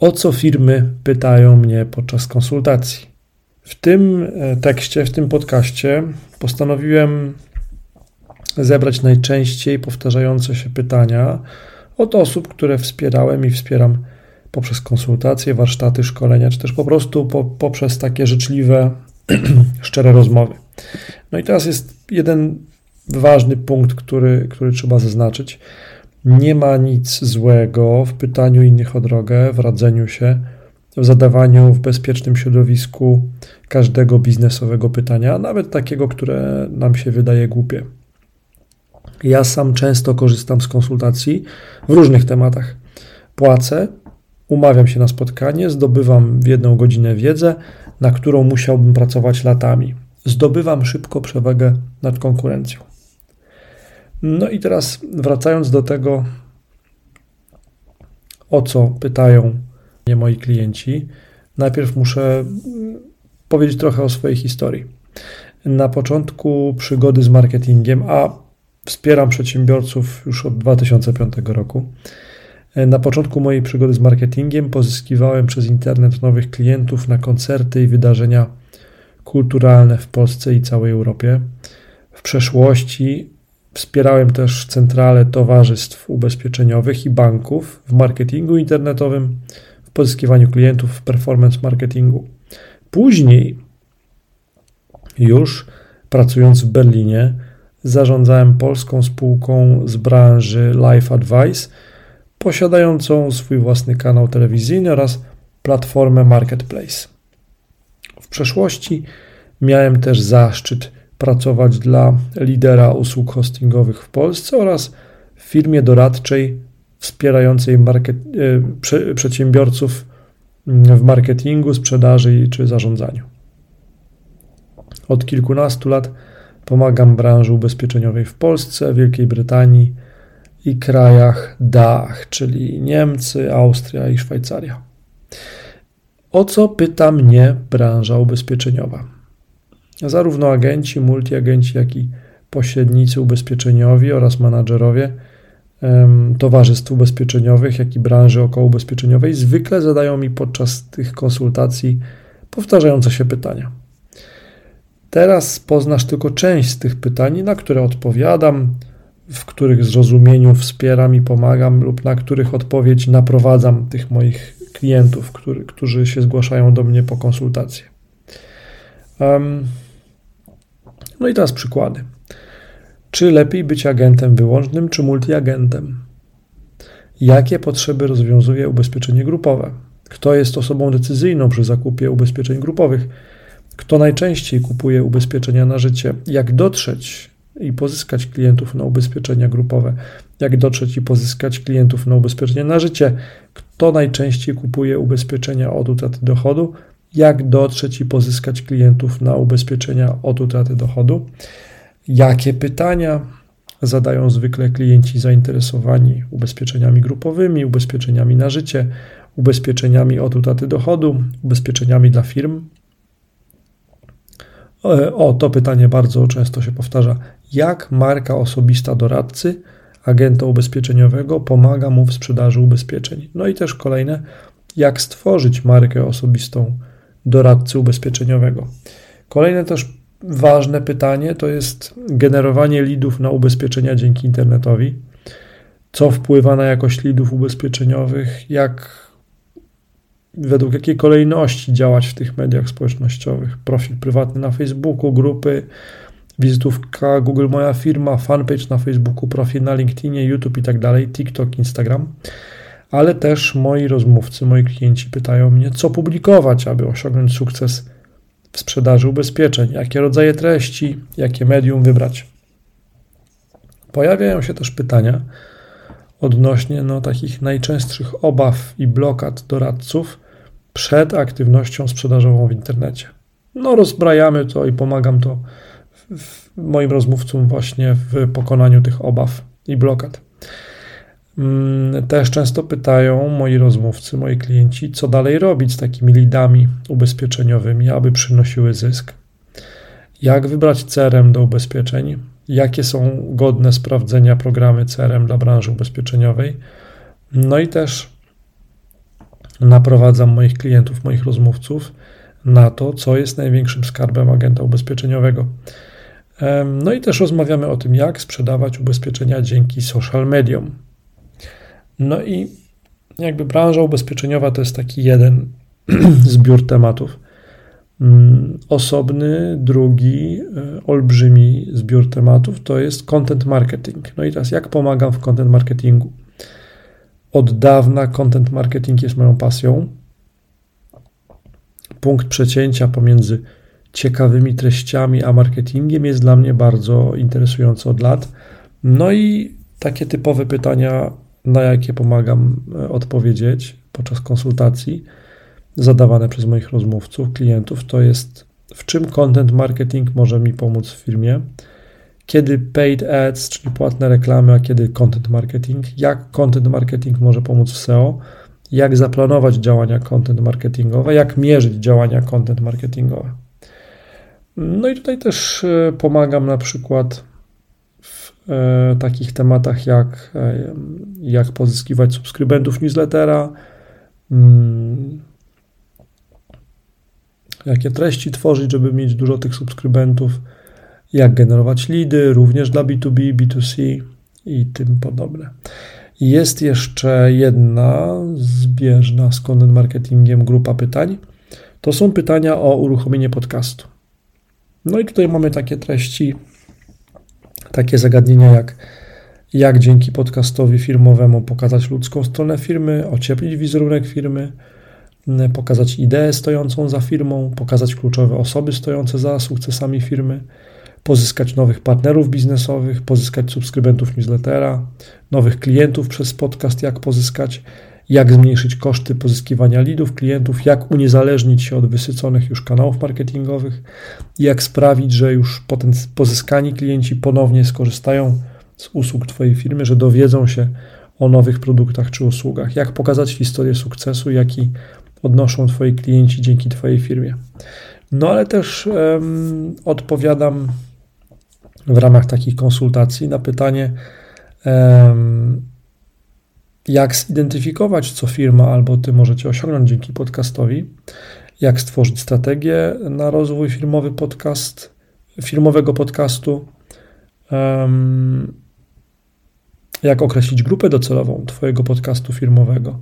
O co firmy pytają mnie podczas konsultacji? W tym e, tekście, w tym podcaście postanowiłem zebrać najczęściej powtarzające się pytania od osób, które wspierałem i wspieram poprzez konsultacje, warsztaty, szkolenia, czy też po prostu po, poprzez takie życzliwe, szczere rozmowy. No i teraz jest jeden ważny punkt, który, który trzeba zaznaczyć. Nie ma nic złego w pytaniu innych o drogę, w radzeniu się, w zadawaniu w bezpiecznym środowisku każdego biznesowego pytania, nawet takiego, które nam się wydaje głupie. Ja sam często korzystam z konsultacji w różnych tematach. Płacę, umawiam się na spotkanie, zdobywam w jedną godzinę wiedzę, na którą musiałbym pracować latami. Zdobywam szybko przewagę nad konkurencją. No i teraz wracając do tego, o co pytają mnie moi klienci, najpierw muszę powiedzieć trochę o swojej historii. Na początku przygody z marketingiem, a wspieram przedsiębiorców już od 2005 roku. Na początku mojej przygody z marketingiem pozyskiwałem przez internet nowych klientów na koncerty i wydarzenia kulturalne w Polsce i całej Europie. W przeszłości Wspierałem też centrale towarzystw ubezpieczeniowych i banków w marketingu internetowym, w pozyskiwaniu klientów w performance marketingu. Później, już pracując w Berlinie, zarządzałem polską spółką z branży Life Advice, posiadającą swój własny kanał telewizyjny oraz platformę Marketplace. W przeszłości miałem też zaszczyt pracować dla lidera usług hostingowych w Polsce oraz w firmie doradczej wspierającej market, e, prze, przedsiębiorców w marketingu, sprzedaży czy zarządzaniu. Od kilkunastu lat pomagam branży ubezpieczeniowej w Polsce, Wielkiej Brytanii i krajach DACH, czyli Niemcy, Austria i Szwajcaria. O co pyta mnie branża ubezpieczeniowa? Zarówno agenci, multiagenci, jak i pośrednicy ubezpieczeniowi oraz menadżerowie towarzystw ubezpieczeniowych, jak i branży okołoubezpieczeniowej zwykle zadają mi podczas tych konsultacji powtarzające się pytania. Teraz poznasz tylko część z tych pytań, na które odpowiadam, w których zrozumieniu wspieram i pomagam, lub na których odpowiedź naprowadzam tych moich klientów, który, którzy się zgłaszają do mnie po konsultację. Um, no i teraz przykłady. Czy lepiej być agentem wyłącznym, czy multiagentem? Jakie potrzeby rozwiązuje ubezpieczenie grupowe? Kto jest osobą decyzyjną przy zakupie ubezpieczeń grupowych? Kto najczęściej kupuje ubezpieczenia na życie? Jak dotrzeć i pozyskać klientów na ubezpieczenia grupowe? Jak dotrzeć i pozyskać klientów na ubezpieczenia na życie? Kto najczęściej kupuje ubezpieczenia od utraty dochodu? Jak dotrzeć i pozyskać klientów na ubezpieczenia od utraty dochodu. Jakie pytania zadają zwykle klienci zainteresowani ubezpieczeniami grupowymi, ubezpieczeniami na życie, ubezpieczeniami od utraty dochodu, ubezpieczeniami dla firm? O, to pytanie bardzo często się powtarza. Jak marka osobista doradcy, agenta ubezpieczeniowego pomaga mu w sprzedaży ubezpieczeń? No i też kolejne, jak stworzyć markę osobistą doradcy ubezpieczeniowego. Kolejne też ważne pytanie to jest generowanie lidów na ubezpieczenia dzięki internetowi. Co wpływa na jakość lidów ubezpieczeniowych, jak według jakiej kolejności działać w tych mediach społecznościowych. Profil prywatny na Facebooku, grupy, wizytówka Google Moja Firma, fanpage na Facebooku, profil na LinkedInie, YouTube i tak dalej, TikTok, Instagram ale też moi rozmówcy, moi klienci pytają mnie, co publikować, aby osiągnąć sukces w sprzedaży ubezpieczeń, jakie rodzaje treści, jakie medium wybrać. Pojawiają się też pytania odnośnie no, takich najczęstszych obaw i blokad doradców przed aktywnością sprzedażową w internecie. No, rozbrajamy to i pomagam to moim rozmówcom właśnie w pokonaniu tych obaw i blokad. Mm, też często pytają moi rozmówcy, moi klienci, co dalej robić z takimi lidami ubezpieczeniowymi, aby przynosiły zysk. Jak wybrać CRM do ubezpieczeń? Jakie są godne sprawdzenia programy CRM dla branży ubezpieczeniowej? No i też naprowadzam moich klientów, moich rozmówców na to, co jest największym skarbem agenta ubezpieczeniowego. No i też rozmawiamy o tym, jak sprzedawać ubezpieczenia dzięki social mediom. No i jakby branża ubezpieczeniowa to jest taki jeden zbiór tematów. Mm, osobny, drugi, e, olbrzymi zbiór tematów to jest content marketing. No i teraz jak pomagam w content marketingu? Od dawna content marketing jest moją pasją. Punkt przecięcia pomiędzy ciekawymi treściami a marketingiem jest dla mnie bardzo interesujący od lat. No i takie typowe pytania, na jakie pomagam e, odpowiedzieć podczas konsultacji zadawane przez moich rozmówców, klientów, to jest w czym content marketing może mi pomóc w firmie, kiedy paid ads, czyli płatne reklamy, a kiedy content marketing, jak content marketing może pomóc w SEO, jak zaplanować działania content marketingowe, jak mierzyć działania content marketingowe. No i tutaj też e, pomagam na przykład takich tematach jak, e, jak pozyskiwać subskrybentów newslettera, mm, jakie treści tworzyć, żeby mieć dużo tych subskrybentów, jak generować lidy, również dla B2B, B2C i tym podobne. Jest jeszcze jedna zbieżna z content marketingiem grupa pytań. To są pytania o uruchomienie podcastu. No i tutaj mamy takie treści, takie zagadnienia jak jak dzięki podcastowi firmowemu pokazać ludzką stronę firmy, ocieplić wizerunek firmy, pokazać ideę stojącą za firmą, pokazać kluczowe osoby stojące za sukcesami firmy, pozyskać nowych partnerów biznesowych, pozyskać subskrybentów newslettera, nowych klientów przez podcast, jak pozyskać, jak zmniejszyć koszty pozyskiwania lidów, klientów, jak uniezależnić się od wysyconych już kanałów marketingowych, jak sprawić, że już pozyskani klienci ponownie skorzystają z usług Twojej firmy, że dowiedzą się o nowych produktach czy usługach, jak pokazać historię sukcesu, jaki odnoszą Twoi klienci dzięki Twojej firmie. No ale też um, odpowiadam w ramach takich konsultacji na pytanie, um, jak zidentyfikować, co firma albo Ty możecie osiągnąć dzięki podcastowi, jak stworzyć strategię na rozwój firmowy podcast, firmowego podcastu, jak określić grupę docelową Twojego podcastu firmowego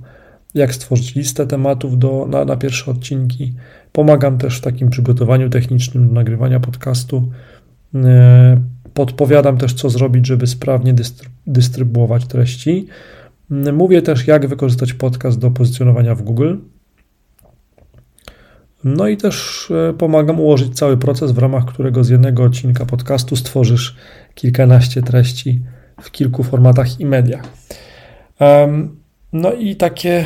jak stworzyć listę tematów do, na, na pierwsze odcinki. Pomagam też w takim przygotowaniu technicznym do nagrywania podcastu. E, podpowiadam też, co zrobić, żeby sprawnie dystrybuować treści. Mówię też, jak wykorzystać podcast do pozycjonowania w Google. No i też e, pomagam ułożyć cały proces, w ramach którego z jednego odcinka podcastu stworzysz kilkanaście treści w kilku formatach i mediach. No i takie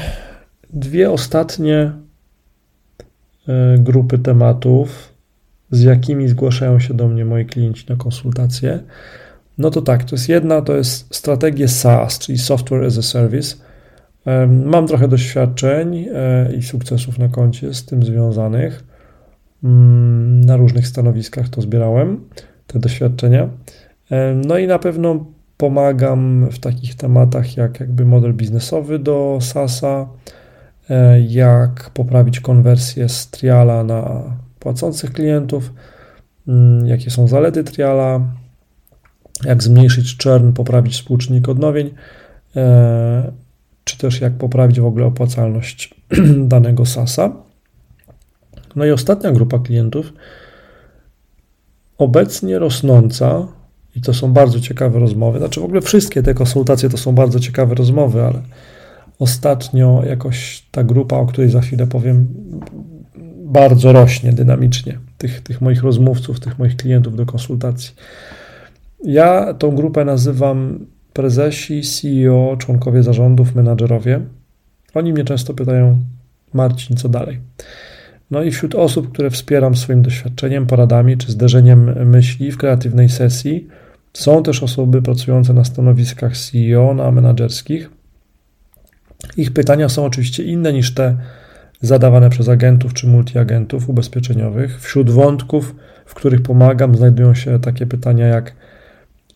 dwie ostatnie e, grupy tematów, z jakimi zgłaszają się do mnie moi klienci na konsultacje. No to tak, to jest jedna, to jest strategia SaaS, czyli Software as a Service. Mam trochę doświadczeń e, i sukcesów na koncie z tym związanych. Mm, na różnych stanowiskach to zbierałem, te doświadczenia. No i na pewno Pomagam w takich tematach jak jakby model biznesowy do SaaSa, e, jak poprawić konwersję z triala na płacących klientów, mm, jakie są zalety triala, jak zmniejszyć churn, poprawić współczynnik odnowień, e, czy też jak poprawić w ogóle opłacalność danego SaaSa. No i ostatnia grupa klientów, obecnie rosnąca, i to są bardzo ciekawe rozmowy. Znaczy w ogóle wszystkie te konsultacje to są bardzo ciekawe rozmowy, ale ostatnio jakoś ta grupa, o której za chwilę powiem, bardzo rośnie dynamicznie. Tych, tych moich rozmówców, tych moich klientów do konsultacji. Ja tą grupę nazywam prezesi, CEO, członkowie zarządów, menadżerowie. Oni mnie często pytają, Marcin, co dalej? No i wśród osób, które wspieram swoim doświadczeniem, poradami czy zderzeniem myśli w kreatywnej sesji, są też osoby pracujące na stanowiskach CEO, na menedżerskich. Ich pytania są oczywiście inne niż te zadawane przez agentów czy multiagentów ubezpieczeniowych. Wśród wątków, w których pomagam, znajdują się takie pytania jak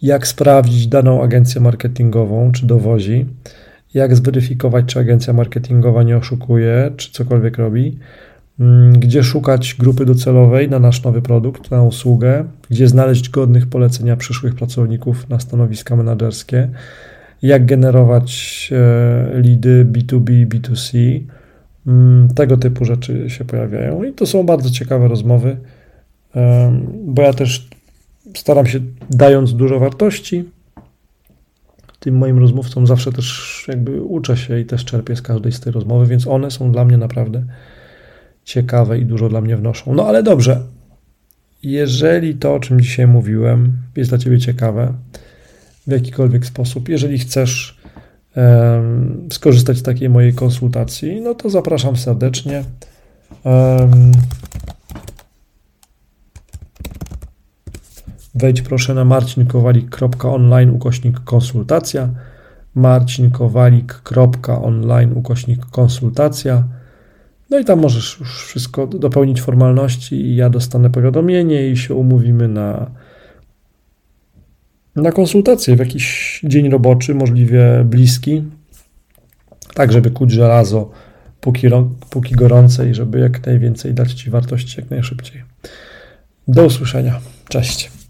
jak sprawdzić daną agencję marketingową czy dowozi, jak zweryfikować, czy agencja marketingowa nie oszukuje, czy cokolwiek robi, mm, gdzie szukać grupy docelowej na nasz nowy produkt, na usługę, gdzie znaleźć godnych polecenia przyszłych pracowników na stanowiska menedżerskie, jak generować e, lidy B2B, B2C. Mm, tego typu rzeczy się pojawiają i to są bardzo ciekawe rozmowy, bo ja też staram się, dając dużo wartości, tym moim rozmówcom zawsze też jakby uczę się i też czerpię z każdej z tej rozmowy, więc one są dla mnie naprawdę ciekawe i dużo dla mnie wnoszą. No ale dobrze, jeżeli to, o czym dzisiaj mówiłem, jest dla Ciebie ciekawe w jakikolwiek sposób, jeżeli chcesz um, skorzystać z takiej mojej konsultacji, no to zapraszam serdecznie. Um, Wejdź proszę na marcinkowalik.online ukośnik konsultacja marcinkowalik.online ukośnik konsultacja no i tam możesz już wszystko dopełnić formalności i ja dostanę powiadomienie i się umówimy na, na konsultację w jakiś dzień roboczy, możliwie bliski, tak żeby kuć żelazo póki, póki gorące i żeby jak najwięcej dać Ci wartości jak najszybciej. Do usłyszenia. Cześć.